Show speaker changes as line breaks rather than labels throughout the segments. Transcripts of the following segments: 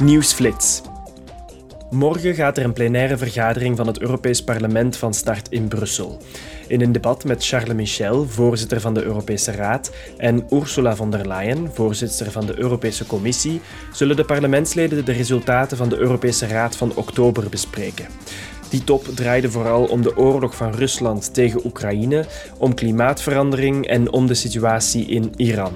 Nieuwsflits. Morgen gaat er een plenaire vergadering van het Europees Parlement van start in Brussel. In een debat met Charles Michel, voorzitter van de Europese Raad, en Ursula von der Leyen, voorzitter van de Europese Commissie, zullen de parlementsleden de resultaten van de Europese Raad van oktober bespreken. Die top draaide vooral om de oorlog van Rusland tegen Oekraïne, om klimaatverandering en om de situatie in Iran.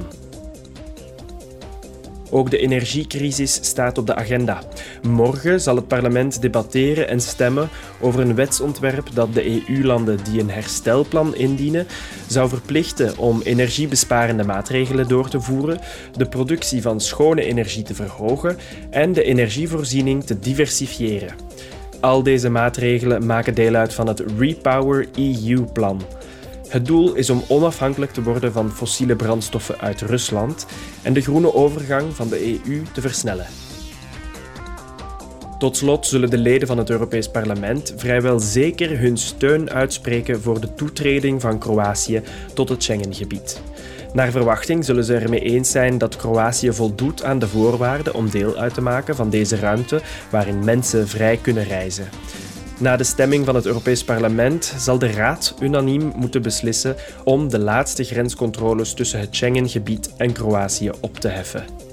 Ook de energiecrisis staat op de agenda. Morgen zal het parlement debatteren en stemmen over een wetsontwerp dat de EU-landen die een herstelplan indienen, zou verplichten om energiebesparende maatregelen door te voeren, de productie van schone energie te verhogen en de energievoorziening te diversifiëren. Al deze maatregelen maken deel uit van het Repower EU-plan. Het doel is om onafhankelijk te worden van fossiele brandstoffen uit Rusland en de groene overgang van de EU te versnellen. Tot slot zullen de leden van het Europees Parlement vrijwel zeker hun steun uitspreken voor de toetreding van Kroatië tot het Schengengebied. Naar verwachting zullen ze ermee eens zijn dat Kroatië voldoet aan de voorwaarden om deel uit te maken van deze ruimte waarin mensen vrij kunnen reizen. Na de stemming van het Europees Parlement zal de Raad unaniem moeten beslissen om de laatste grenscontroles tussen het Schengengebied en Kroatië op te heffen.